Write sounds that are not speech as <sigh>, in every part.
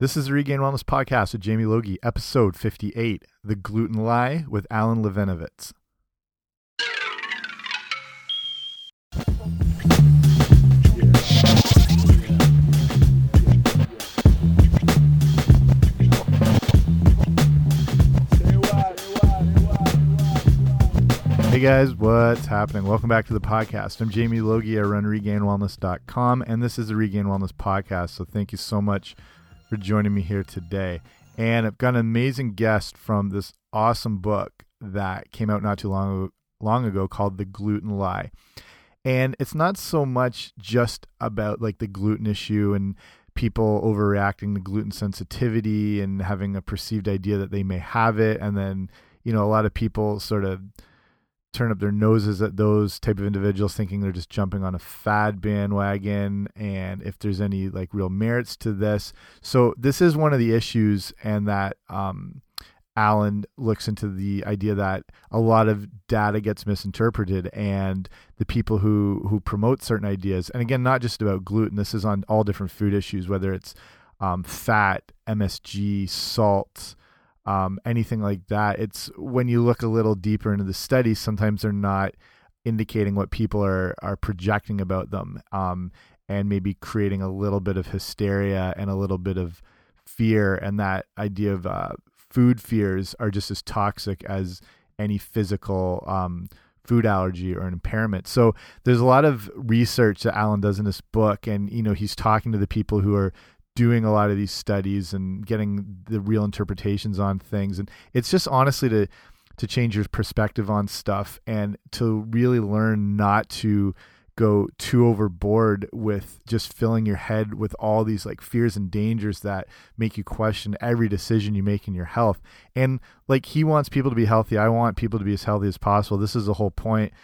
This is the Regained Wellness Podcast with Jamie Logie, episode 58 The Gluten Lie with Alan Levinovitz. Hey guys, what's happening? Welcome back to the podcast. I'm Jamie Logie. I run regainedwellness.com, and this is the Regained Wellness Podcast. So thank you so much for joining me here today. And I've got an amazing guest from this awesome book that came out not too long long ago called The Gluten Lie. And it's not so much just about like the gluten issue and people overreacting to gluten sensitivity and having a perceived idea that they may have it and then you know a lot of people sort of turn up their noses at those type of individuals thinking they're just jumping on a fad bandwagon and if there's any like real merits to this. So this is one of the issues and that um, Alan looks into the idea that a lot of data gets misinterpreted and the people who who promote certain ideas and again not just about gluten this is on all different food issues whether it's um, fat MSG salt um, anything like that. It's when you look a little deeper into the studies, sometimes they're not indicating what people are are projecting about them, um, and maybe creating a little bit of hysteria and a little bit of fear. And that idea of uh, food fears are just as toxic as any physical um, food allergy or an impairment. So there's a lot of research that Alan does in this book, and you know he's talking to the people who are doing a lot of these studies and getting the real interpretations on things. And it's just honestly to to change your perspective on stuff and to really learn not to go too overboard with just filling your head with all these like fears and dangers that make you question every decision you make in your health. And like he wants people to be healthy. I want people to be as healthy as possible. This is the whole point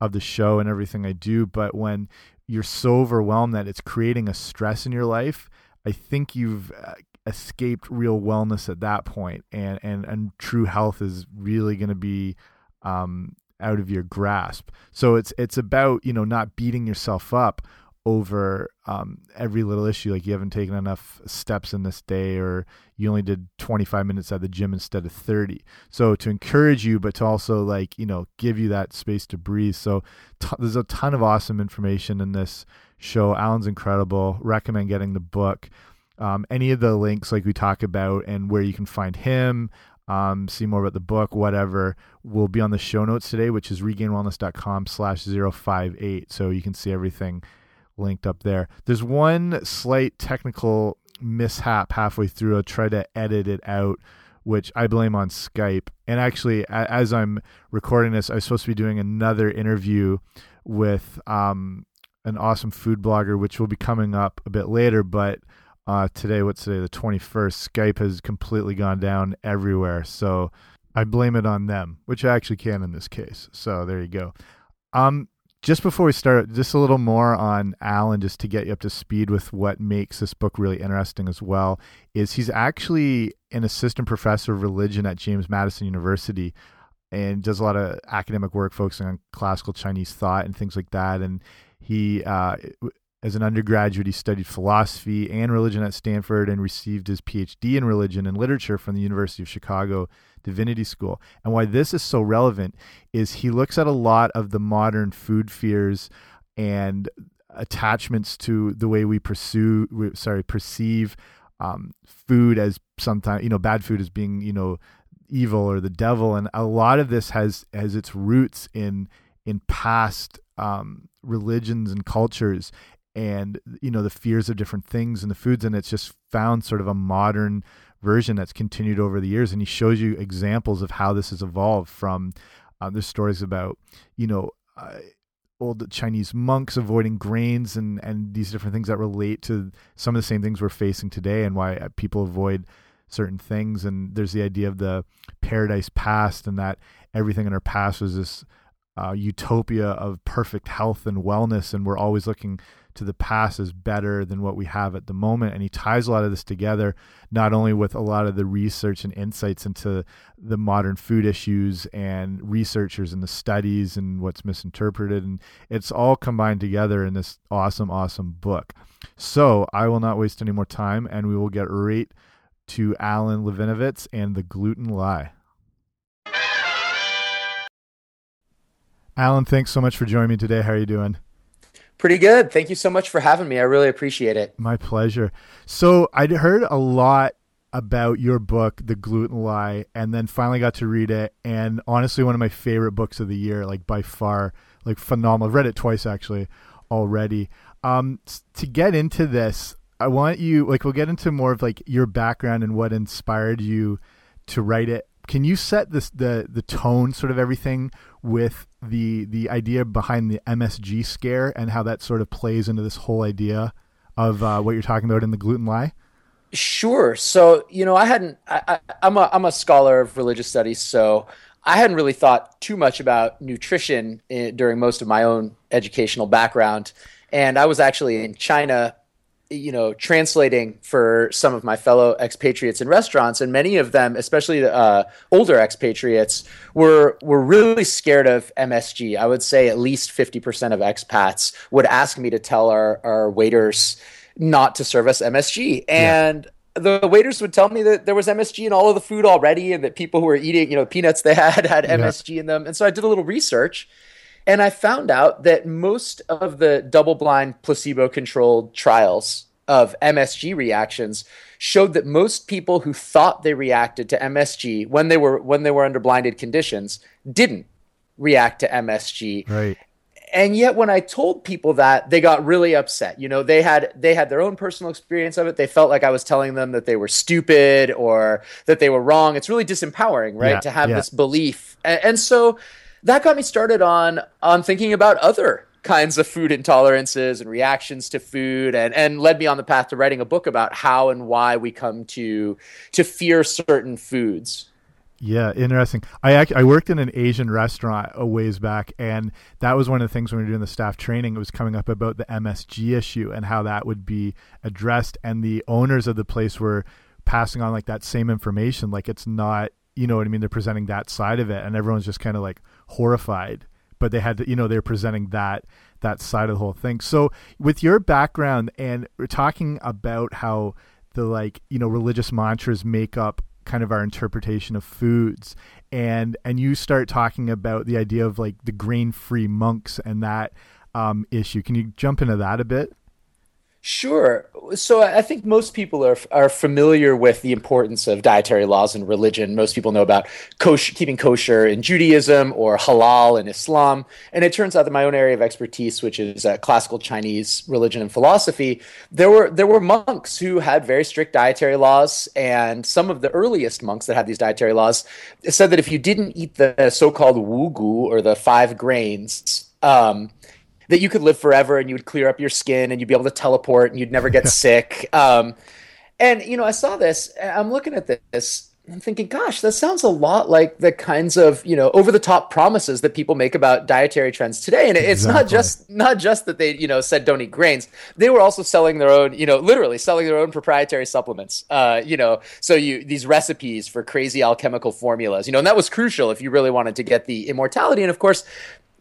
of the show and everything i do. But when you're so overwhelmed that it's creating a stress in your life I think you've uh, escaped real wellness at that point, and and and true health is really going to be um, out of your grasp. So it's it's about you know not beating yourself up over um, every little issue like you haven't taken enough steps in this day or you only did 25 minutes at the gym instead of 30 so to encourage you but to also like you know give you that space to breathe so there's a ton of awesome information in this show. Alan's incredible. Recommend getting the book. Um, any of the links, like we talk about, and where you can find him, um, see more about the book, whatever, will be on the show notes today, which is regainedwellness.com slash 058. So you can see everything linked up there. There's one slight technical mishap halfway through. I'll try to edit it out, which I blame on Skype. And actually, as I'm recording this, I was supposed to be doing another interview with um, an awesome food blogger, which will be coming up a bit later. But uh, today, what's today, the 21st, Skype has completely gone down everywhere. So I blame it on them, which I actually can in this case. So there you go. Um, just before we start, just a little more on Alan, just to get you up to speed with what makes this book really interesting as well, is he's actually an assistant professor of religion at James Madison University and does a lot of academic work focusing on classical Chinese thought and things like that. And he, uh, as an undergraduate, he studied philosophy and religion at Stanford and received his PhD in religion and literature from the University of Chicago Divinity School. And why this is so relevant is he looks at a lot of the modern food fears and attachments to the way we pursue, sorry, perceive um, food as sometimes, you know, bad food as being, you know, evil or the devil. And a lot of this has has its roots in in past um, religions and cultures and you know the fears of different things and the foods. And it's just found sort of a modern version that's continued over the years. And he shows you examples of how this has evolved from uh, there's stories about you know uh, old Chinese monks avoiding grains and and these different things that relate to some of the same things we're facing today and why uh, people avoid certain things. And there's the idea of the paradise past and that everything in our past was this uh, utopia of perfect health and wellness, and we're always looking to the past as better than what we have at the moment. And he ties a lot of this together, not only with a lot of the research and insights into the modern food issues and researchers and the studies and what's misinterpreted. And it's all combined together in this awesome, awesome book. So I will not waste any more time and we will get right to Alan Levinovitz and the gluten lie. Alan, thanks so much for joining me today. How are you doing? Pretty good. Thank you so much for having me. I really appreciate it. My pleasure. So I'd heard a lot about your book, The Gluten Lie, and then finally got to read it. And honestly, one of my favorite books of the year, like by far, like phenomenal. I've read it twice actually already. Um, to get into this, I want you like we'll get into more of like your background and what inspired you to write it. Can you set this the the tone, sort of everything with the the idea behind the MSG scare and how that sort of plays into this whole idea of uh, what you're talking about in the gluten lie? Sure. So you know, I hadn't. I, am a I'm a scholar of religious studies, so I hadn't really thought too much about nutrition in, during most of my own educational background. And I was actually in China you know, translating for some of my fellow expatriates in restaurants, and many of them, especially uh, older expatriates, were were really scared of MSG. I would say at least fifty percent of expats would ask me to tell our our waiters not to serve us MSG, and yeah. the waiters would tell me that there was MSG in all of the food already, and that people who were eating, you know, peanuts they had had MSG yeah. in them. And so I did a little research and I found out that most of the double blind placebo controlled trials of MSG reactions showed that most people who thought they reacted to MSG when they were when they were under blinded conditions didn't react to MSG. Right. And yet when I told people that, they got really upset. You know, they had they had their own personal experience of it. They felt like I was telling them that they were stupid or that they were wrong. It's really disempowering, right? Yeah, to have yeah. this belief. And, and so that got me started on on thinking about other kinds of food intolerances and reactions to food and, and led me on the path to writing a book about how and why we come to to fear certain foods. Yeah, interesting. I actually, I worked in an Asian restaurant a ways back, and that was one of the things when we were doing the staff training. It was coming up about the MSG issue and how that would be addressed, and the owners of the place were passing on like that same information, like it's not, you know what I mean? They're presenting that side of it, and everyone's just kind of like horrified. But they had to, you know, they're presenting that that side of the whole thing. So, with your background, and we're talking about how the like, you know, religious mantras make up kind of our interpretation of foods and and you start talking about the idea of like the grain free monks and that um, issue can you jump into that a bit Sure. So I think most people are are familiar with the importance of dietary laws in religion. Most people know about kosher, keeping kosher in Judaism or halal in Islam. And it turns out that my own area of expertise, which is uh, classical Chinese religion and philosophy, there were there were monks who had very strict dietary laws. And some of the earliest monks that had these dietary laws said that if you didn't eat the so-called wugu or the five grains, um, that you could live forever and you would clear up your skin and you'd be able to teleport and you'd never get sick. Um, and you know, I saw this. I'm looking at this. I'm thinking, gosh, that sounds a lot like the kinds of you know over the top promises that people make about dietary trends today. And it's exactly. not just not just that they you know said don't eat grains. They were also selling their own you know literally selling their own proprietary supplements. Uh, you know, so you these recipes for crazy alchemical formulas. You know, and that was crucial if you really wanted to get the immortality. And of course,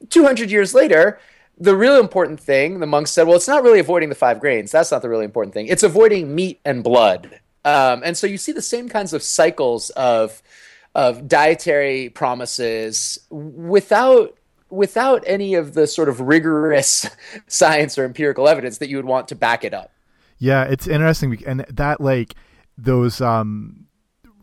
200 years later the real important thing, the monks said, well, it's not really avoiding the five grains. That's not the really important thing. It's avoiding meat and blood. Um, and so you see the same kinds of cycles of of dietary promises without without any of the sort of rigorous <laughs> science or empirical evidence that you would want to back it up. Yeah, it's interesting, and that like those um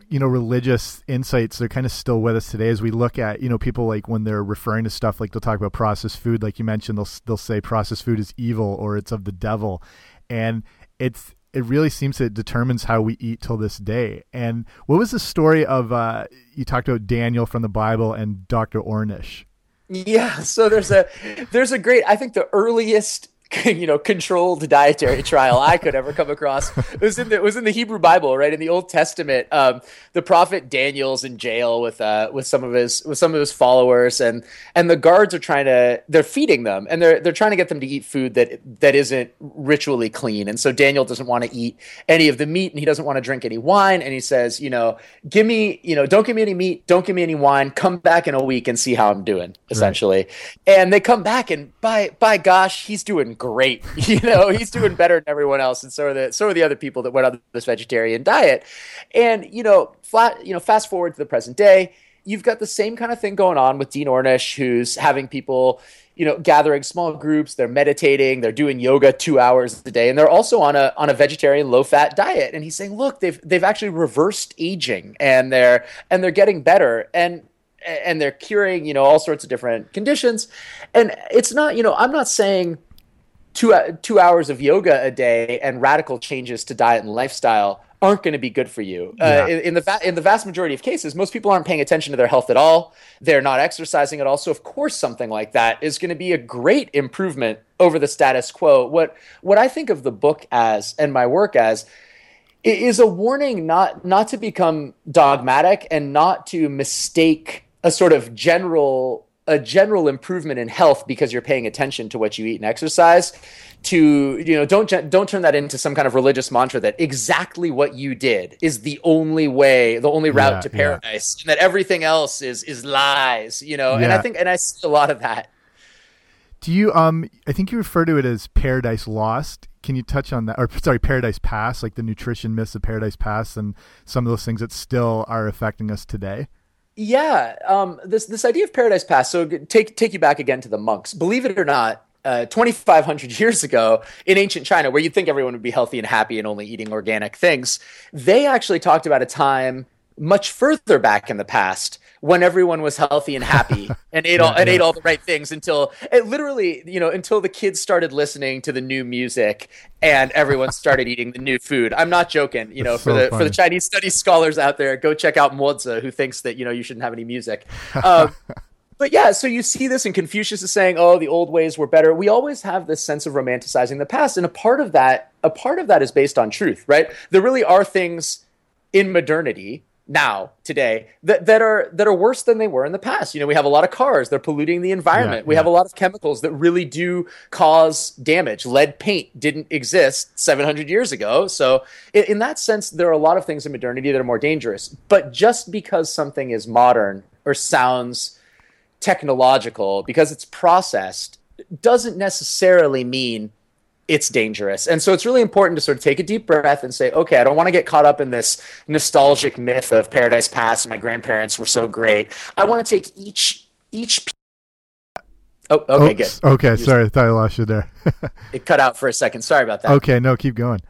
you know religious insights they're kind of still with us today as we look at you know people like when they're referring to stuff like they'll talk about processed food like you mentioned they'll they'll say processed food is evil or it's of the devil and it's it really seems it determines how we eat till this day and what was the story of uh you talked about Daniel from the Bible and Dr. Ornish yeah so there's a there's a great I think the earliest <laughs> you know controlled dietary trial I could ever come across. It was in the it was in the Hebrew Bible, right in the Old Testament. Um, the prophet Daniel's in jail with uh, with some of his with some of his followers, and and the guards are trying to they're feeding them, and they're they're trying to get them to eat food that that isn't ritually clean. And so Daniel doesn't want to eat any of the meat, and he doesn't want to drink any wine. And he says, you know, give me you know don't give me any meat, don't give me any wine. Come back in a week and see how I'm doing, essentially. Right. And they come back, and by by gosh, he's doing great. <laughs> You know, he's doing better than everyone else, and so are the so are the other people that went on this vegetarian diet. And you know, flat. You know, fast forward to the present day, you've got the same kind of thing going on with Dean Ornish, who's having people. You know, gathering small groups, they're meditating, they're doing yoga two hours a day, and they're also on a on a vegetarian low fat diet. And he's saying, look, they've they've actually reversed aging, and they're and they're getting better. And and they're curing you know all sorts of different conditions and it's not you know i'm not saying two two hours of yoga a day and radical changes to diet and lifestyle aren't going to be good for you. Uh, yeah. Uh, in, in, the va- in the vast majority of cases, most people aren't paying attention to their health at all. They're not exercising at all. So of course, something like that is going to be a great improvement over the status quo. What what I think of the book as and my work as is a warning not not to become dogmatic and not to mistake a sort of general a general improvement in health because you're paying attention to what you eat and exercise to you know don't don't turn that into some kind of religious mantra that exactly what you did is the only way the only route yeah, to paradise yeah. and that everything else is is lies you know yeah. and i think and i see a lot of that do you um i think you refer to it as paradise lost can you touch on that or sorry paradise past like the nutrition myths of paradise past and some of those things that still are affecting us today yeah, um, this this idea of paradise past. So take take you back again to the monks. Believe it or not, uh, 2,500 <laughs> years ago in ancient China, where you'd think everyone would be healthy and happy and only eating organic things, they actually talked about a time much further back in the past when everyone was healthy and happy <laughs> and ate all yeah, and yeah. ate all the right things until it literally you know until the kids started listening to the new music and everyone <laughs> started eating the new food. I'm not joking. You know, That's for so the funny. for the Chinese studies scholars out there, go check out Mozi, who thinks that you know you shouldn't have any music. Um, <laughs> but yeah, so you see this, and Confucius is saying, "Oh, the old ways were better." We always have this sense of romanticizing the past, and a part of that, a part of that is based on truth, right? There really are things in modernity now today that, that are that are worse than they were in the past. You know we have a lot of cars. They're polluting the environment. Yeah, we yeah. have a lot of chemicals that really do cause damage. Lead paint didn't exist 700 years ago. So in, in that sense there are a lot of things in modernity that are more dangerous. But just because something is modern or sounds technological because it's processed doesn't necessarily mean it's dangerous. And so it's really important to sort of take a deep breath and say, okay, I don't want to get caught up in this nostalgic myth of Paradise Past. My grandparents were so great. I want to take each each. Oh, okay, Oops. good. Okay, sorry, I thought I lost you there. <laughs> it cut out for a second. Sorry about that. Okay, no, keep going.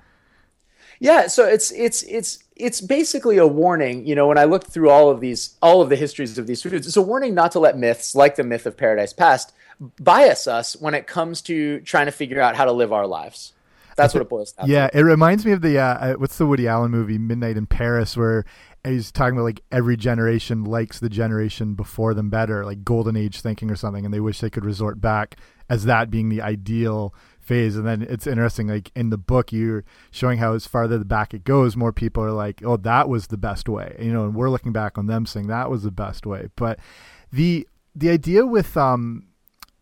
Yeah, so it's it's it's it's basically a warning. You know, when I looked through all of these, all of the histories of these foods, it's a warning not to let myths like the myth of Paradise Past bias us when it comes to trying to figure out how to live our lives. That's what it boils down. Yeah, to. it reminds me of the uh, uh, what's the Woody Allen movie Midnight in Paris, where he's talking about like every generation likes the generation before them better, like golden age thinking or something, and they wish they could resort back as that being the ideal phase. And then it's interesting, like in the book, you're showing how as farther back it goes, more people are like, "Oh, that was the best way," you know, and we're looking back on them saying that was the best way. But the the idea with um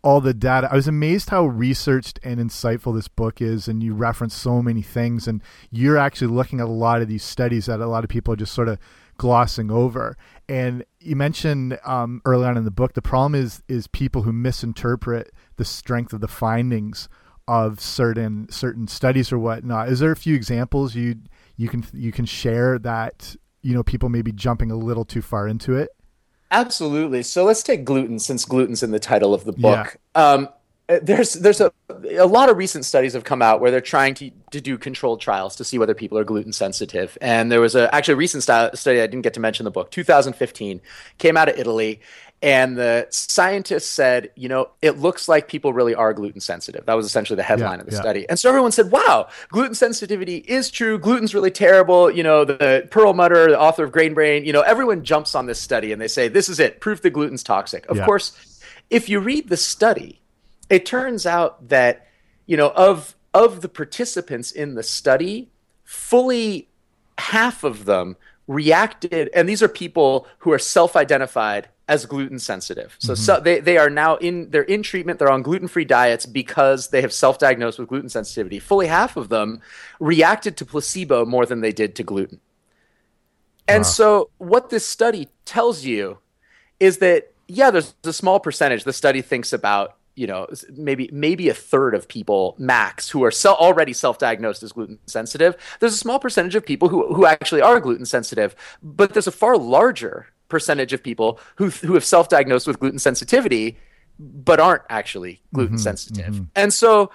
all the data. I was amazed how researched and insightful this book is, and you reference so many things, and you're actually looking at a lot of these studies that a lot of people are just sort of glossing over. And you mentioned um, early on in the book the problem is is people who misinterpret the strength of the findings of certain certain studies or whatnot. Is there a few examples you you can you can share that you know people may be jumping a little too far into it? Absolutely. So let's take gluten since gluten's in the title of the book. Yeah. Um, there's there's a a lot of recent studies have come out where they're trying to to do controlled trials to see whether people are gluten sensitive. And there was a actually a recent st- study I didn't get to mention in the book, 2015, came out of Italy, and the scientists said, you know, it looks like people really are gluten sensitive. That was essentially the headline yeah, of the yeah. study. And so everyone said, wow, gluten sensitivity is true. Gluten's really terrible. You know, the Perlmutter, the author of Grain Brain, you know, everyone jumps on this study and they say, this is it, proof that gluten's toxic. Of yeah. course, if you read the study, it turns out that you know, of of the participants in the study, fully half of them reacted, and these are people who are self-identified as gluten sensitive. So, mm-hmm. so, they, they are now in they're in treatment, they're on gluten-free diets because they have self-diagnosed with gluten sensitivity. Fully half of them reacted to placebo more than they did to gluten. And wow. so what this study tells you is that yeah, there's a small percentage the study thinks about you know maybe maybe a third of people max who are so, already self-diagnosed as gluten sensitive there's a small percentage of people who, who actually are gluten sensitive but there's a far larger percentage of people who who have self-diagnosed with gluten sensitivity but aren't actually gluten mm-hmm, sensitive mm-hmm. and so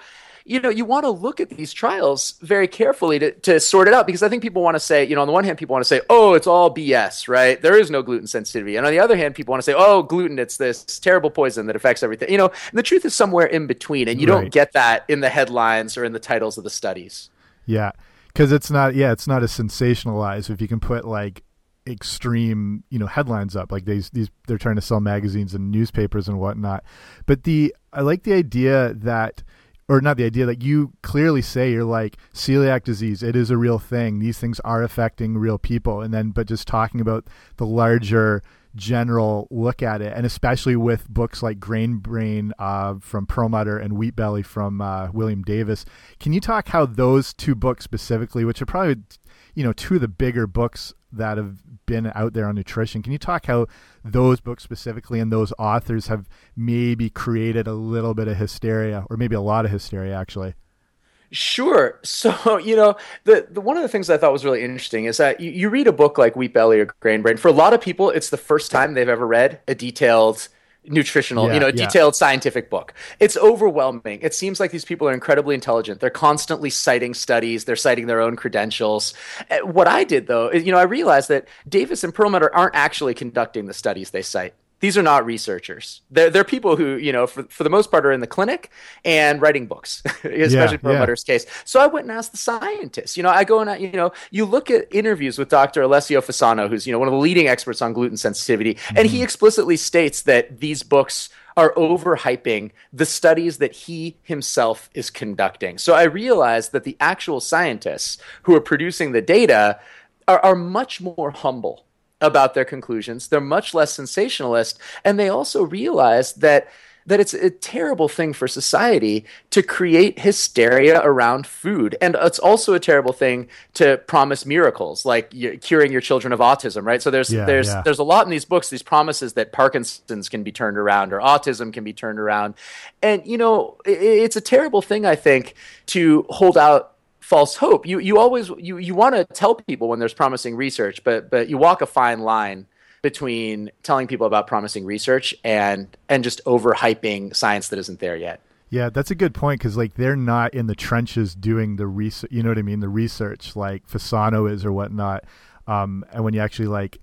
you know, you want to look at these trials very carefully to, to sort it out because I think people want to say, you know, on the one hand, people want to say, oh, it's all BS, right? There is no gluten sensitivity. And on the other hand, people want to say, oh, gluten, it's this terrible poison that affects everything. You know, the truth is somewhere in between. And you right. don't get that in the headlines or in the titles of the studies. Yeah. Because it's not, yeah, it's not as sensationalized. If you can put like extreme you know headlines up. Like these these they're trying to sell magazines and newspapers and whatnot. But the i like the idea that or not the idea that you clearly say you're like celiac disease it is a real thing. These things are affecting real people. And then but just talking about the larger general look at it and especially with books like grain brain uh, from perlmutter and wheat belly from uh, william davis. Can you talk how those two books specifically which are probably you know two of the bigger books that have been out there on nutrition. Can you talk how those books specifically and those authors have maybe created a little bit of hysteria, or maybe a lot of hysteria, actually? Sure. <laughs> So, you know, the, the one of the things I thought was really interesting is that you, you read a book like Wheat Belly or Grain Brain. For a lot of people, it's the first time they've ever read a detailed nutritional, yeah, you know, yeah. detailed scientific book. It's overwhelming. It seems like these people are incredibly intelligent. They're constantly citing studies, they're citing their own credentials. Uh, what I did though, is, you know, I realized that Davis and Perlmutter aren't actually conducting the studies they cite these are not researchers. They're, they're people who, you know, for, for the most part are in the clinic and writing books, <laughs> especially yeah, Perlmutter's yeah. case. So I went and asked the scientists. You know, I go and, I, you know, you look at interviews with Dr. Alessio Fasano, who's, you know, one of the leading experts on gluten sensitivity, mm-hmm. and he mm-hmm. explicitly states that these books are overhyping the studies that he himself is conducting. So I realized that the actual scientists who are producing the data are, are much more humble about their conclusions. They're much less sensationalist, and they also realize that that it's a terrible thing for society to create hysteria around food. And it's also a terrible thing to promise miracles like curing your children of autism, right? So there's yeah, there's yeah. there's a lot in these books these promises that Parkinson's can be turned around or autism can be turned around. And you know, it's a terrible thing I think to hold out false hope. You you always you you want to tell people when there's promising research, but but you walk a fine line between telling people about promising research and and just overhyping science that isn't there yet. Yeah, that's a good point because like they're not in the trenches doing the research. You know what I mean? The research like Fasano is or whatnot. Um, and when you actually like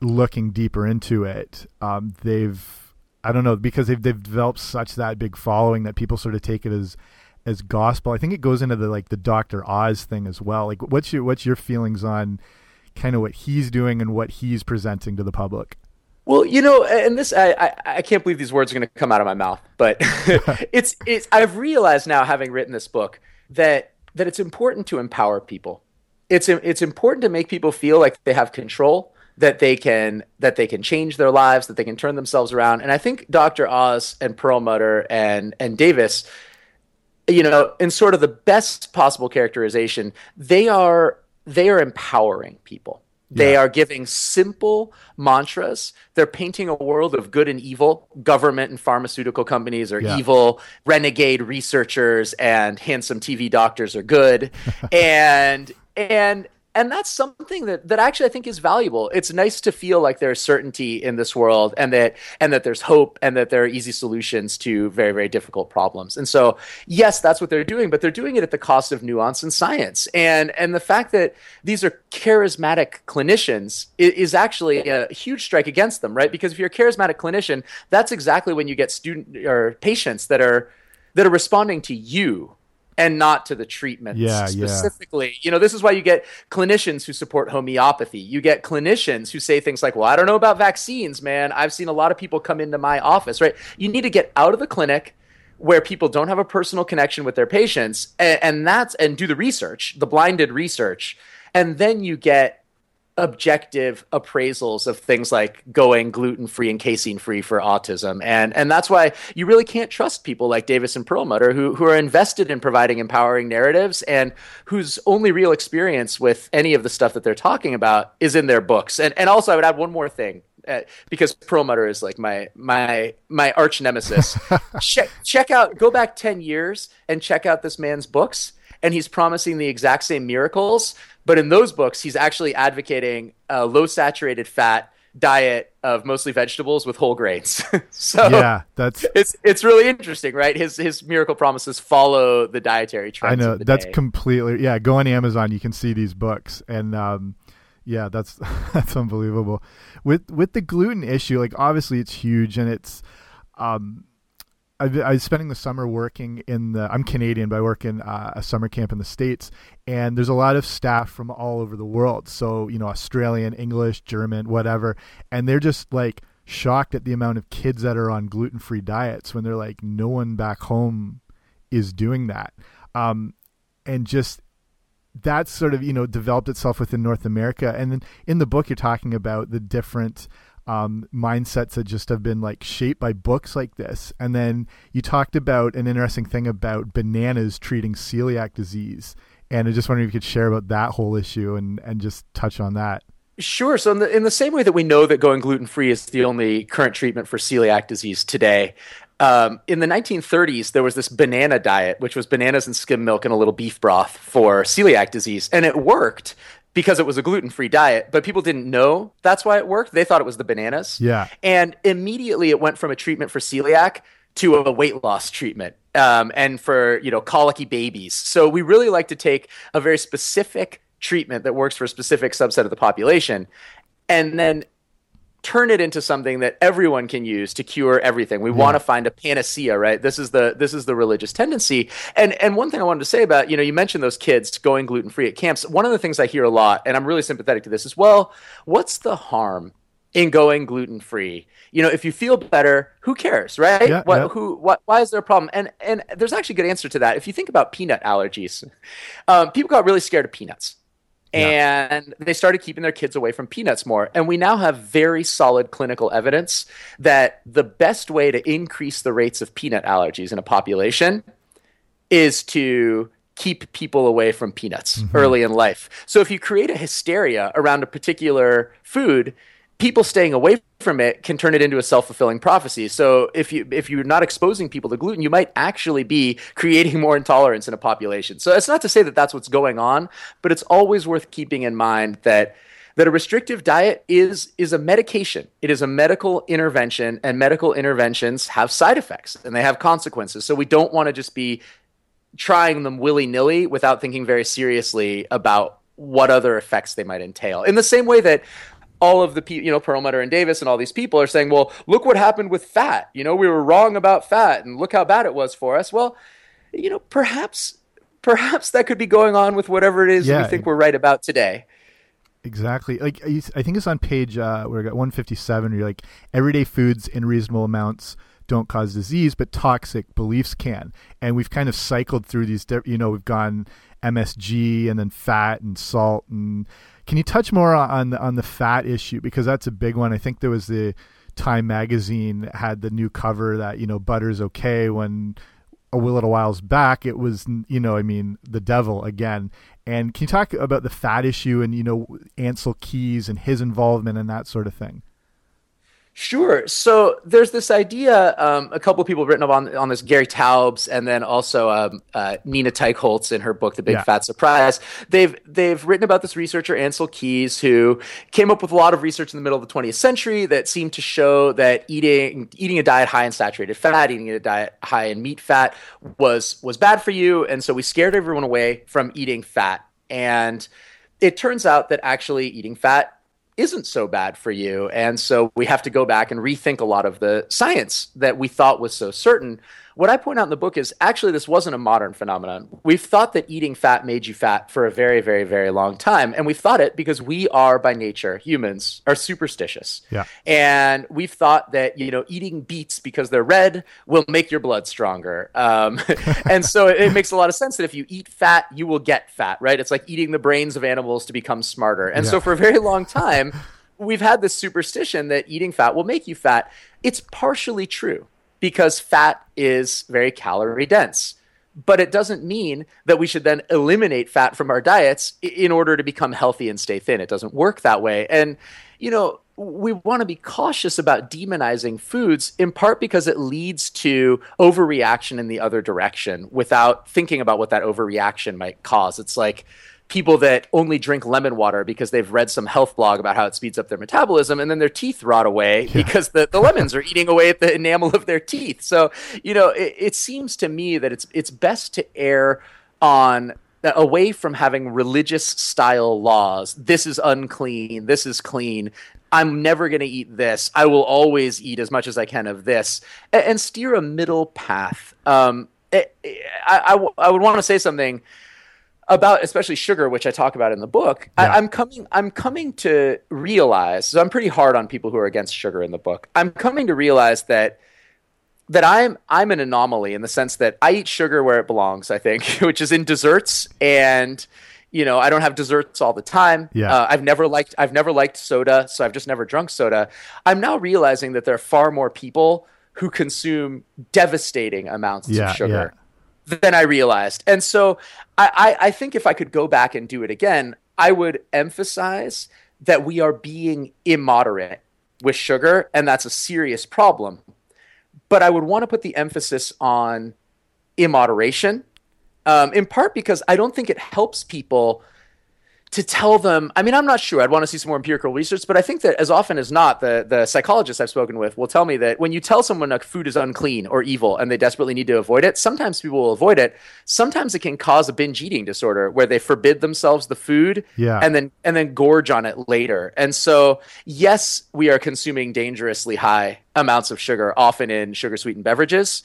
looking deeper into it, um, they've I don't know because they've they've developed such that big following that people sort of take it as as gospel. I think it goes into the like the Doctor Oz thing as well. Like, what's your what's your feelings on kind of what he's doing and what he's presenting to the public? Well, you know, and this I, I, I can't believe these words are going to come out of my mouth, but <laughs> <laughs> it's it's I've realized now, having written this book, that that it's important to empower people. It's it's important to make people feel like they have control, that they can that they can change their lives, that they can turn themselves around. And I think Dr. Oz and Perlmutter and and Davis you know, in sort of the best possible characterization, they are they are empowering people. They yeah. are giving simple mantras. They're painting a world of good and evil. Government and pharmaceutical companies are yeah. evil. Renegade researchers and handsome TV doctors are good. <laughs> and and and that's something that that actually I think is valuable. It's nice to feel like there's certainty in this world, and that and that there's hope, and that there are easy solutions to very very difficult problems. And so, yes, that's what they're doing, but they're doing it at the cost of nuance and science. And and the fact that these are charismatic clinicians is, is actually a huge strike against them, right? Because if you're a charismatic clinician, that's exactly when you get student or patients that are that are responding to you and not to the treatment yeah, specifically. Yeah. You know, this is why you get clinicians who support homeopathy. You get clinicians who say things like, "Well, I don't know about vaccines, man. I've seen a lot of people come into my office." Right? You need to get out of the clinic where people don't have a personal connection with their patients and, and that's and do the research the blinded research and then you get objective appraisals of things like going gluten free and casein free for autism. And and that's why you really can't trust people like Davis and Perlmutter who who are invested in providing empowering narratives and whose only real experience with any of the stuff that they're talking about is in their books. And and also I would add one more thing. Uh, because Perlmutter is like my my my arch nemesis. <laughs> check check out go back 10 years and check out this man's books and he's promising the exact same miracles but in those books, he's actually advocating a low saturated fat diet of mostly vegetables with whole grains. <laughs> so yeah, that's it's it's really interesting, right? His his miracle promises follow the dietary trends. I know that's day. completely yeah. Go on Amazon, you can see these books, and um, yeah, that's <laughs> that's unbelievable. With with the gluten issue, like obviously it's huge, and it's um, I, I was spending the summer working in the. I'm Canadian, but I work in uh, a summer camp in the states, and there's a lot of staff from all over the world. So you know, Australian, English, German, whatever, and they're just like shocked at the amount of kids that are on gluten-free diets when they're like, no one back home is doing that, um, and just that's sort of you know developed itself within North America. And then in the book, you're talking about the different um, mindsets that just have been like shaped by books like this. And then you talked about an interesting thing about bananas treating celiac disease. And I just wondering if you could share about that whole issue and, and just touch on that. Sure. So, in the, in the same way that we know that going gluten free is the only current treatment for celiac disease today, um, in the 1930s, there was this banana diet, which was bananas and skim milk and a little beef broth for celiac disease. And it worked because it was a gluten free diet, but people didn't know that's why it worked. They thought it was the bananas. Yeah. And immediately it went from a treatment for celiac to a weight loss treatment um, and for, you know, colicky babies. So we really like to take a very specific treatment that works for a specific subset of the population and then turn it into something that everyone can use to cure everything. We yeah. want to find a panacea, right? This is the this is the religious tendency. And and one thing I wanted to say about, you know, you mentioned those kids going gluten-free at camps. One of the things I hear a lot and I'm really sympathetic to this as well, what's the harm in going gluten-free? You know, if you feel better, who cares, right? Yeah, what yeah. who what why is there a problem? And and there's actually a good answer to that. If you think about peanut allergies, um, people got really scared of peanuts yeah. and they started keeping their kids away from peanuts more. And we now have very solid clinical evidence that the best way to increase the rates of peanut allergies in a population is to keep people away from peanuts mm-hmm. early in life. So if you create a hysteria around a particular food, people staying away from it can turn it into a self-fulfilling prophecy. So if you if you're not exposing people to gluten, you might actually be creating more intolerance in a population. So it's not to say that that's what's going on, but it's always worth keeping in mind that that a restrictive diet is is a medication. It is a medical intervention and medical interventions have side effects and they have consequences. So we don't want to just be trying them willy-nilly without thinking very seriously about what other effects they might entail. In the same way that all of the people, you know, Perlmutter and Davis and all these people are saying, well, look what happened with fat. You know, we were wrong about fat and look how bad it was for us. Well, you know, perhaps, perhaps that could be going on with whatever it is yeah, we think we're right about today. Exactly. Like I think it's on page uh, where I got 157. You're like everyday foods in reasonable amounts don't cause disease, but toxic beliefs can. And we've kind of cycled through these. You know, we've gone MSG and then fat and salt and can you touch more on on the fat issue because that's a big one? I think there was the Time magazine had the new cover that you know butter's okay when a little whiles back it was you know I mean the devil again. And can you talk about the fat issue and you know Ancel Keys and his involvement and that sort of thing? Sure. So there's this idea. Um, a couple of people have written up on on this. Gary Taubes and then also um, uh, Nina Teicholz in her book *The Big yeah. Fat Surprise*. They've they've written about this researcher Ancel Keys who came up with a lot of research in the middle of the 20th century that seemed to show that eating eating a diet high in saturated fat, eating a diet high in meat fat was was bad for you, and so we scared everyone away from eating fat. And it turns out that actually eating fat isn't so bad for you. And so we have to go back and rethink a lot of the science that we thought was so certain. What I point out in the book is actually this wasn't a modern phenomenon. We've thought that eating fat made you fat for a very, very, very long time. And we've thought it because we are by nature, humans are superstitious. Yeah. And we've thought that, you know, eating beets because they're red will make your blood stronger. Um, <laughs> and so it, it, makes a lot of sense that if you eat fat, you will get fat, right? It's like eating the brains of animals to become smarter. And yeah. so for a very long time, we've had this superstition that eating fat will make you fat. It's partially true because fat is very calorie dense. But it doesn't mean that we should then eliminate fat from our diets in order to become healthy and stay thin. It doesn't work that way. And, you know, we want to be cautious about demonizing foods in part because it leads to overreaction in the other direction without thinking about what that overreaction might cause. It's like, people that only drink lemon water because they've read some health blog about how it speeds up their metabolism and then their teeth rot away yeah. because the, the lemons are eating away at the enamel of their teeth. So, you know, it, it seems to me that it's it's best to err on uh, away from having religious style laws. This is unclean, this is clean. I'm never going to eat this. I will always eat as much as I can of this, and, and steer a middle path. Um, it, I, I, I would want to say something about especially sugar, which I talk about in the book, yeah. I, am coming I'm coming to realize. So I'm pretty hard on people who are against sugar in the book. I'm coming to realize that that I'm I'm an anomaly in the sense that I eat sugar where it belongs. I think, <laughs> which is in desserts and. You know, I don't have desserts all the time. Yeah. Uh, I've never liked I've never liked soda, so I've just never drunk soda. I'm now realizing that there are far more people who consume devastating amounts yeah, of sugar. Yeah than I realized. And so I, I, I think if I could go back and do it again, I would emphasize that we are being immoderate with sugar, and that's a serious problem. But I would want to put the emphasis on immoderation, um, in part because I don't think it helps people to tell them i mean i'm not sure. I'd want to see some more empirical research but i think that as often as not the, the psychologists i've spoken with will tell me that when you tell someone a food is unclean or evil and they desperately need to avoid it sometimes people will avoid it. Sometimes it can cause a binge eating disorder where they forbid themselves the food yeah. and then and then gorge on it later. And so yes we are consuming dangerously high amounts of sugar often in sugar sweetened beverages.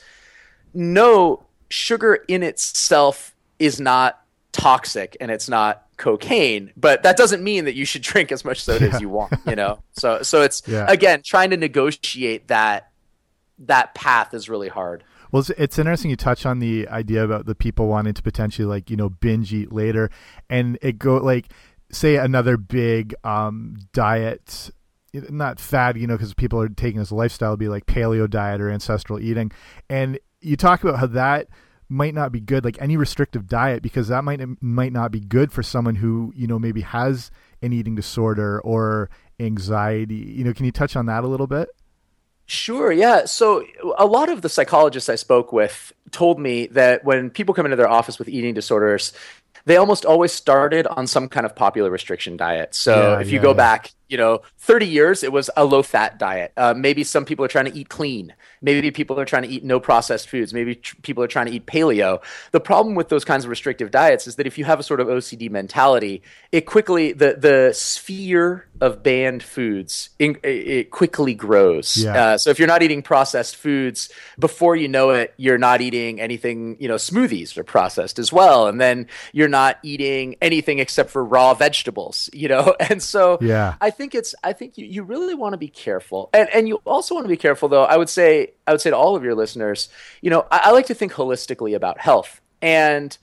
No sugar in itself is not toxic and it's not cocaine but that doesn't mean that you should <laughs> drink as much soda yeah. as you want you know so so it's <laughs> yeah. again trying to negotiate that that path is really hard well it's, it's, interesting you touch on the idea about the people wanting to potentially like you know binge eat later and it go like say another big um diet not fad you know because people are taking this lifestyle be like paleo diet or ancestral eating and you talk about how that might not be good like any restrictive diet because that might might not be good for someone who you know maybe has an eating disorder or anxiety you know can you touch on that a little bit Sure, yeah. So a lot of the psychologists I spoke with told me that when people come into their office with eating disorders, they almost always started on some kind of popular restriction diet. So yeah, if you yeah, go yeah. back, you know, 30 years, it was a low fat diet. Uh, maybe some people are trying to eat clean. Maybe people are trying to eat no processed foods. Maybe tr- people are trying to eat paleo. The problem with those kinds of restrictive diets is that if you have a sort of OCD mentality, it quickly, the, the sphere of banned foods, in, it quickly grows. Yeah. Uh, so if you're not eating processed foods, before you know it, you're not eating anything, you know, smoothies are processed as well. And then you're not eating anything except for raw vegetables, you know? <laughs> And so yeah. I think it's, I think you, you really want to be careful. And, and you also want to be careful though. I would say, I would say to all of your listeners, you know, I, I like to think holistically about health. And,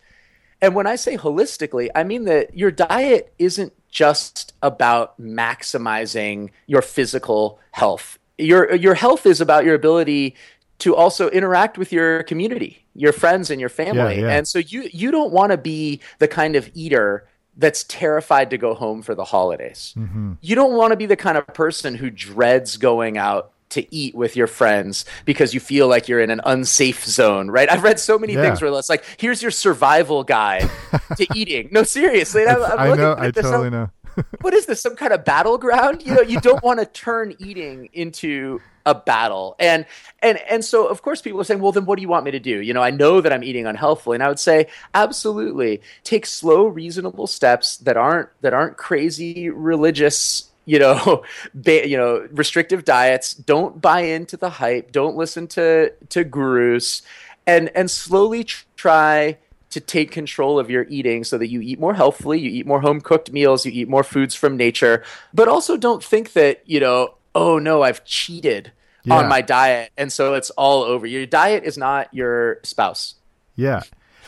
and when I say holistically, I mean that your diet isn't just about maximizing your physical health. Your your health is about your ability to also interact with your community, your friends and your family. Yeah, yeah. And so you you don't want to be the kind of eater that's terrified to go home for the holidays. Mm-hmm. You don't want to be the kind of person who dreads going out to eat with your friends because you feel like you're in an unsafe zone, right? I've read so many yeah. things where it's like, here's your survival guide <laughs> to eating. No, seriously. I'm, I'm i know. I totally know. <laughs> what is this? Some kind of battleground? You know, you don't want to turn eating into a battle. And and and so of course people are saying, well, then what do you want me to do? You know, I know that I'm eating unhealthfully, and I would say, absolutely, take slow, reasonable steps that aren't that aren't crazy religious you know, <laughs> ba- you know, restrictive diets. Don't buy into the hype. Don't listen to to gurus. and and slowly try to take control of your eating so that you eat more healthfully, you eat more home cooked meals, you eat more foods from nature, but also don't think that, you know, oh no, I've cheated yeah. on my diet and so it's all over. Your diet is not your spouse. Yeah.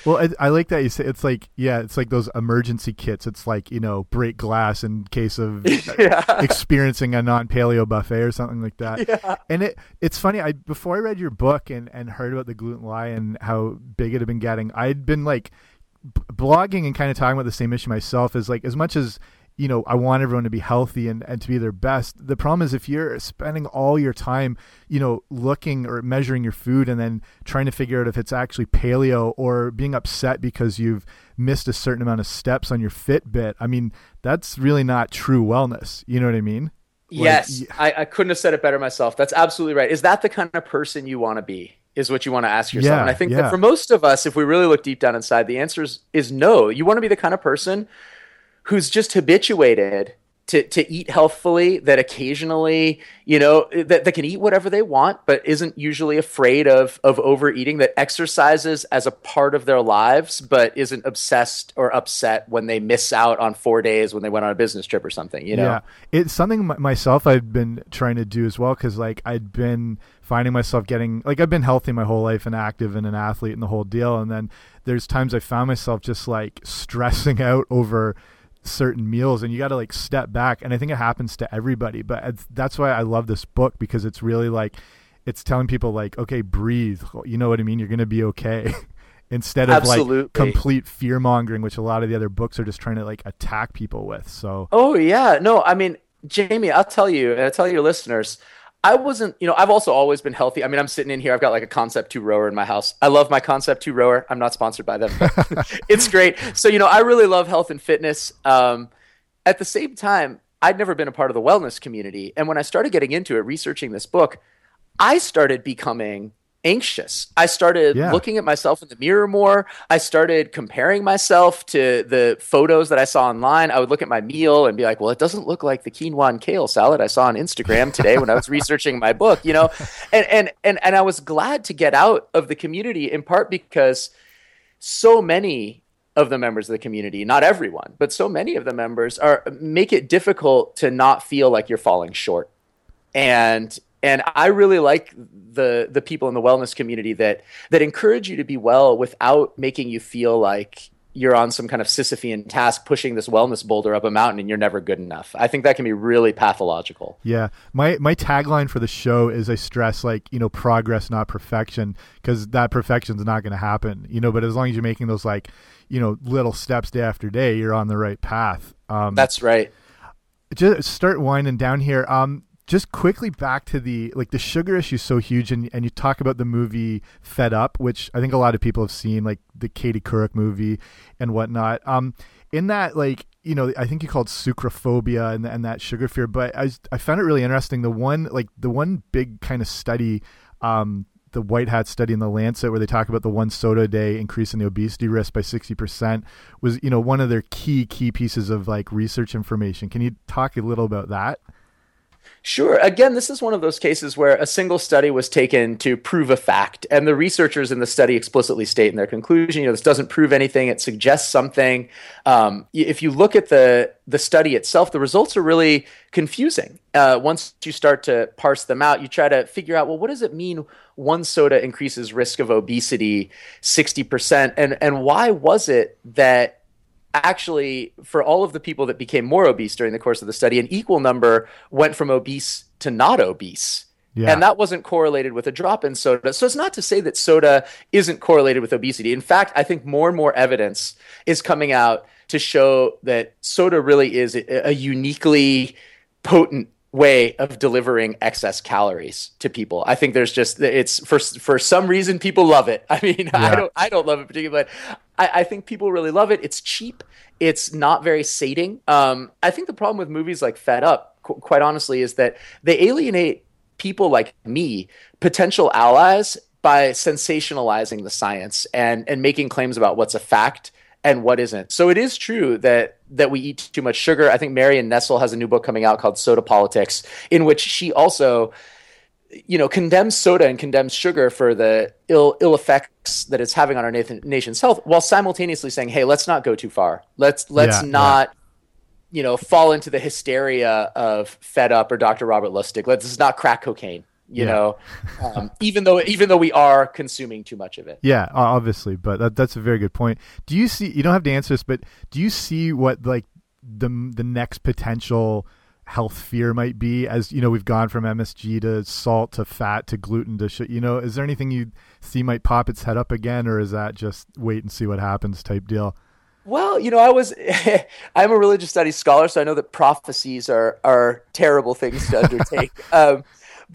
Well, I, I, like that you say it's like yeah, it's like those emergency kits. It's like you know break glass in case of <laughs> yeah. experiencing a non paleo buffet or something like that. Yeah. And it it's funny. I before I read your book and and heard about the gluten lie and how big it had been getting, I'd been like blogging and kind of talking about the same issue myself. Is like as much as you know, I want everyone to be healthy and, and to be their best. The problem is if you're spending all your time, you know, looking or measuring your food and then trying to figure out if it's actually paleo or being upset because you've missed a certain amount of steps on your Fitbit, I mean, that's really not true wellness. You know what I mean? Yes. Like, I, I couldn't have said it better myself. That's absolutely right. Is that the kind of person you want to be? Is what you want to ask yourself. Yeah, and I think yeah. that for most of us, if we really look deep down inside, the answer is, is no. You want to be the kind of person who's just habituated to, to eat healthfully that occasionally you know that, that can eat whatever they want but isn't usually afraid of of overeating that exercises as a part of their lives but isn't obsessed or upset when they miss out on four days when they went on a business trip or something you know? Yeah. It's something myself i've been trying to do as well because like i'd been finding myself getting like i've been healthy my whole life and active and an athlete and the whole deal and then there's times i found myself just like stressing <laughs> out over certain meals and you got to like step back and i think it happens to everybody but that's why i love this book because it's really like it's telling people like okay breathe you know what i mean? You're gonna be okay. <laughs> Instead of Absolutely. like complete fear mongering which a lot of the other books are just trying to like attack people with so oh yeah. No i mean jamie i'll tell you and i'll tell your listeners I wasn't, you know, I've also always been healthy. I mean, I'm sitting in here. I've got like a Concept 2 rower in my house. I love my Concept 2 rower. I'm not sponsored by them. <laughs> it's great. So, you know, I really love health and fitness. Um, at the same time, I'd never been a part of the wellness community. And when I started getting into it, researching this book, I started becoming anxious. I started yeah. looking at myself in the mirror more. I started comparing myself to the photos that I saw online. I would look at my meal and be like, well, it doesn't look like the quinoa and kale salad I saw on Instagram today when I was <laughs> researching my book, you know? And, and, and, and I was glad to get out of the community in part because so many of the members of the community, not everyone, but so many of the members are make it difficult to not feel like you're falling short. And and I really like the the people in the wellness community that that encourage you to be well without making you feel like you're on some kind of Sisyphean task pushing this wellness boulder up a mountain and you're never good enough. I think that can be really pathological. Yeah. My my tagline for the show is I stress like, you know, progress not perfection because that perfection is not going to happen, you know, but as long as you're making those like, you know, little steps day after day, you're on the right path. Um That's right. Just start winding down here. Um just quickly back to the like the sugar issue is so huge and and you talk about the movie fed up which i think a lot of people have seen like the katie couric movie and whatnot. Um in that like you know i think you called sucrophobia and, and that sugar fear but i i found it really interesting. The one like the one big kind of study um the white hat study in the lancet where they talk about the one soda a day increasing the obesity risk by 60% was you know one of their key key pieces of like research information. Can you talk a little about that Sure. Again, this is one of those cases where a single study was taken to prove a fact, and the researchers in the study explicitly state in their conclusion, you know, this doesn't prove anything; it suggests something. Um, if you look at the the study itself, the results are really confusing. Uh, once you start to parse them out, you try to figure out, well, what does it mean? One soda increases risk of obesity sixty percent, and and why was it that actually, for all of the people that became more obese during the course of the study, an equal number went from obese to not obese. Yeah. And that wasn't correlated with a drop in soda. So it's not to say that soda isn't correlated with obesity. In fact, I think more and more evidence is coming out to show that soda really is a, a uniquely potent way of delivering excess calories to people. I think there's just it's for for some reason people love it. <laughs> I mean, yeah. I don't I don't love it particularly, but I, I, think people really love it. It's cheap. It's not very sating. Um, I think the problem with movies like Fed Up, qu- quite honestly, is that they alienate people like me, potential allies, by sensationalizing the science and and making claims about what's a fact and what isn't. So it is true that that we eat too much sugar. I think Marion Nestle has a new book coming out called Soda Politics, in which she also you know, condemns soda and condemns sugar for the ill ill effects that it's having on our nation's health, while simultaneously saying, "Hey, let's not go too far. Let's let's Yeah, not." You know, fall into the hysteria of Fed Up or Dr. Robert Lustig. Let's not crack cocaine. You Yeah. know, <laughs> um, even though even though we are consuming too much of it. Yeah, obviously, but that, that's a very good point. Do you see? You don't have to answer this, but do you see what like the the next potential health fear might be? As you know, we've gone from MSG to salt to fat to gluten to sh- you know. Is there anything you see might pop its head up again, or is that just wait and see what happens type deal? Well, you know, I was <laughs> I'm a religious studies scholar, so I know that prophecies are are terrible things to undertake. <laughs> um,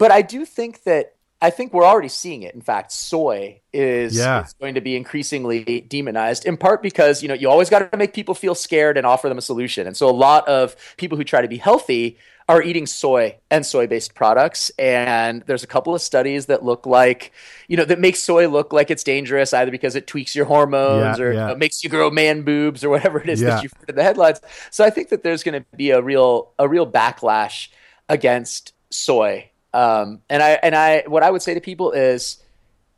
but I do think that I think we're already seeing it. In fact, soy is, Yeah. is going to be increasingly demonized, in part because you know you always got to make people feel scared and offer them a solution. And so a lot of people who try to be healthy are eating soy and soy-based products. And there's a couple of studies that look like, you know, that make soy look like it's dangerous either because it tweaks your hormones Yeah, or yeah. you know, makes you grow man boobs or whatever it is that you've heard in the headlines. So I think that there's going to be a real a real backlash against soy. Um, and I and I what I would say to people is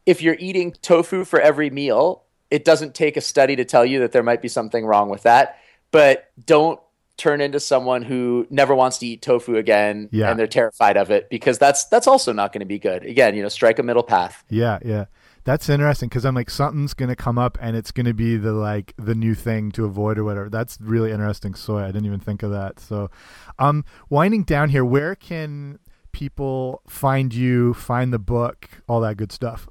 if you're eating tofu for every meal, it doesn't take a study to tell you that there might be something wrong with that. But don't turn into someone who never wants to eat tofu again Yeah. and they're terrified of it because that's that's also not going to be good. Again, you know, strike a middle path. Yeah, yeah. That's interesting because I'm like something's gonna come up and it's gonna be the like the new thing to avoid or whatever. That's really interesting. Soy, I didn't even think of that. So, um, winding down here, where can people find you, find the book, all that good stuff?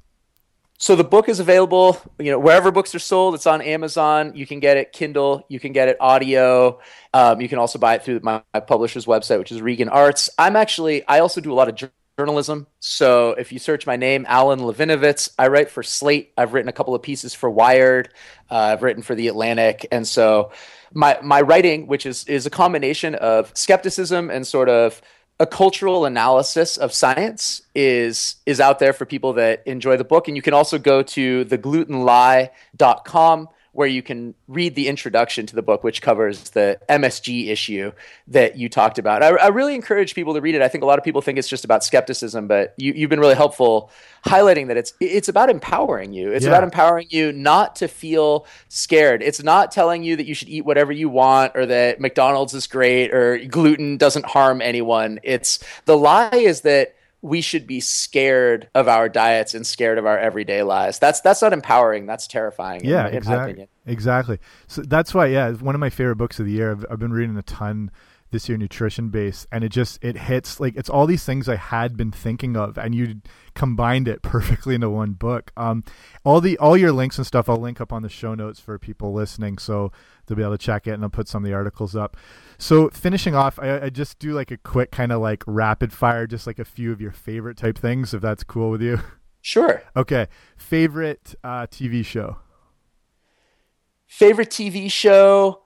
So the book is available, you know, wherever books are sold. It's on Amazon. You can get it Kindle. You can get it audio. Um, you can also buy it through my, my publisher's website, which is Regan Arts. I'm actually, I also do a lot of journalism. So if you search my name, Alan Levinovitz, I write for Slate. I've written a couple of pieces for Wired. Uh, I've written for The Atlantic, and so my my writing, which is is a combination of skepticism and sort of a cultural analysis of science is is out there for people that enjoy the book. And you can also go to theglutenlie.com where you can read the introduction to the book which covers the MSG issue that you talked about. I, I really encourage people to read it. I think a lot of people think it's just about skepticism, but you, you've been really helpful highlighting that it's it's about empowering you. It's Yeah. about empowering you not to feel scared. It's not telling you that you should eat whatever you want or that McDonald's is great or gluten doesn't harm anyone. It's the lie is that we should be scared of our diets and scared of our everyday lives. That's that's not empowering. That's terrifying. Yeah, in, my exactly. opinion. Exactly. So that's why, yeah, it's one of my favorite books of the year. I've, I've been reading a ton this year, nutrition based, and it just it hits like it's all these things I had been thinking of, and you combined it <laughs> perfectly into one book. Um, all the all your links and stuff I'll link up on the show notes for people listening, so they'll be able to check it, and I'll put some of the articles up. So finishing off, I, I just do like a quick kind of like rapid fire, just like a few of your favorite type things, if that's cool with you. <laughs> Sure. Okay, favorite uh, TV show. Favorite TV show?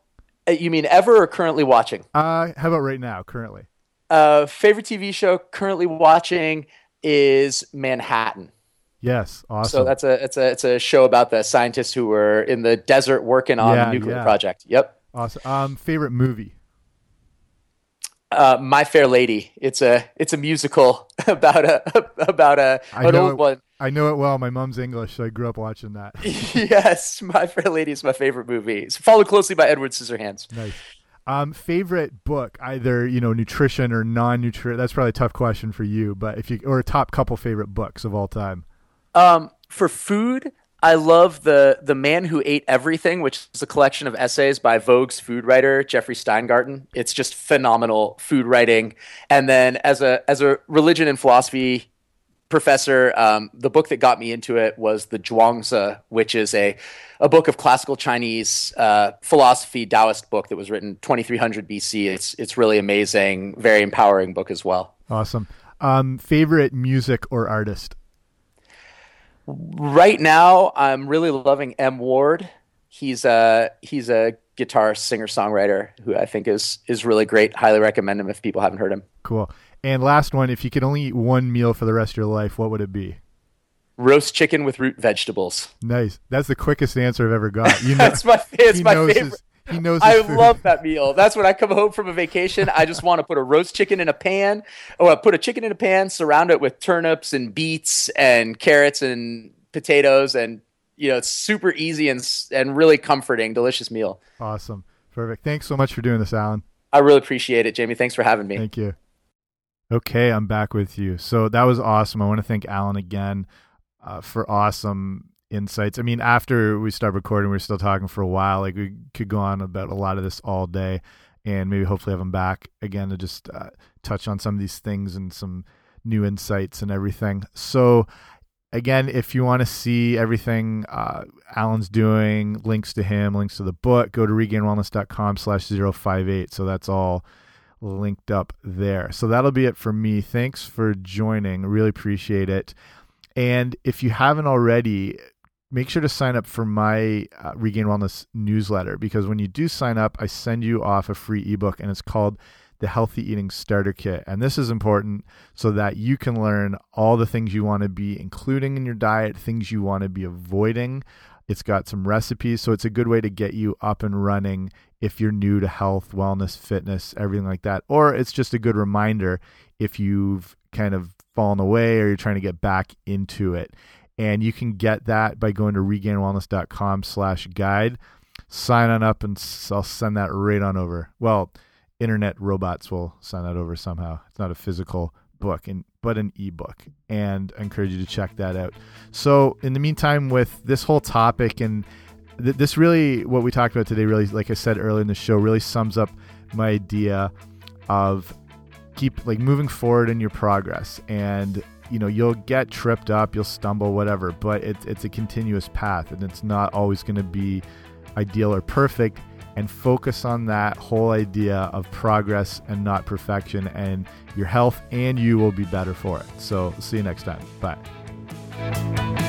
Uh, You mean ever or currently watching? Uh, how about right now, currently? Uh, favorite TV show currently watching is Manhattan. Yes, awesome. So that's a it's a it's a show about the scientists who were in the desert working on Yeah, the nuclear yeah. project. Yep. awesome. Um, favorite movie. Uh, My Fair Lady. It's a it's a musical <laughs> about a about a I an know old it- one. I know it well. My mom's English, so I grew up watching that. <laughs> yes, My Fair Lady is my favorite movie. It's followed closely by Edward Scissorhands. nice. Um, favorite book, either you know nutrition or non-nutrition. That's probably a tough question for you, but if you or a top couple favorite books of all time. Um, for food, I love the the Man Who Ate Everything, which is a collection of essays by Vogue's food writer Jeffrey Steingarten. It's just phenomenal food writing. And then as a as a religion and philosophy professor, um, the book that got me into it was the Zhuangzi, which is a a book of classical Chinese uh, philosophy, Taoist book that was written 2300 BC. It's it's really amazing, very empowering book as well. Awesome. Um, favorite music or artist. Right now, I'm really loving M Ward. He's a he's a guitar singer songwriter who I think is is really great. Highly recommend him if people haven't heard him. Cool. And last one, if you could only eat one meal for the rest of your life, what would it be? Roast chicken with root vegetables. Nice. That's the quickest answer I've ever got. You <laughs> know, That's my it's my favorite. his <laughs> he knows. I food. love that meal. That's when I come home from a vacation. I just want to put a roast chicken in a pan, or put a chicken in a pan, surround it with turnips and beets and carrots and potatoes, and you know it's super easy and and really comforting, delicious meal. Awesome, perfect. Thanks so much for doing this, Alan. I really appreciate it, Jamie. Thanks for having me. Thank you. Okay, I'm back with you. So that was awesome. I want to thank Alan again uh, for awesome insights. I mean, after we start recording, we are still talking for a while. Like we could go on about a lot of this all day, and maybe hopefully have him back again to just uh, touch on some of these things and some new insights and everything. So again, if you want to see everything uh, Alan's doing, links to him, links to the book, go to regainedwellness.com slash 058. So that's all linked up there. So that'll be it for me. Thanks for joining. Really appreciate it. And if you haven't already, make sure to sign up for my uh, Regained Wellness newsletter because when you do sign up, I send you off a free ebook and it's called the Healthy Eating Starter Kit. And this is important so that you can learn all the things you want to be including in your diet, things you want to be avoiding. It's got some recipes, so it's a good way to get you up and running if you're new to health, wellness, fitness, everything like that. Or it's just a good reminder if you've kind of fallen away or you're trying to get back into it. And you can get that by going to regainedwellness.com slash guide. Sign on up and I'll send that right on over. Well, internet robots will send that over somehow. It's not a physical book and but an ebook and I encourage you to check that out. So in the meantime with this whole topic and th this really what we talked about today really like I said earlier in the show really sums up my idea of keep like moving forward in your progress and you know you'll get tripped up you'll stumble whatever but it's it's a continuous path and it's not always going to be ideal or perfect and focus on that whole idea of progress and not perfection and your health and you will be better for it. So see you next time. Bye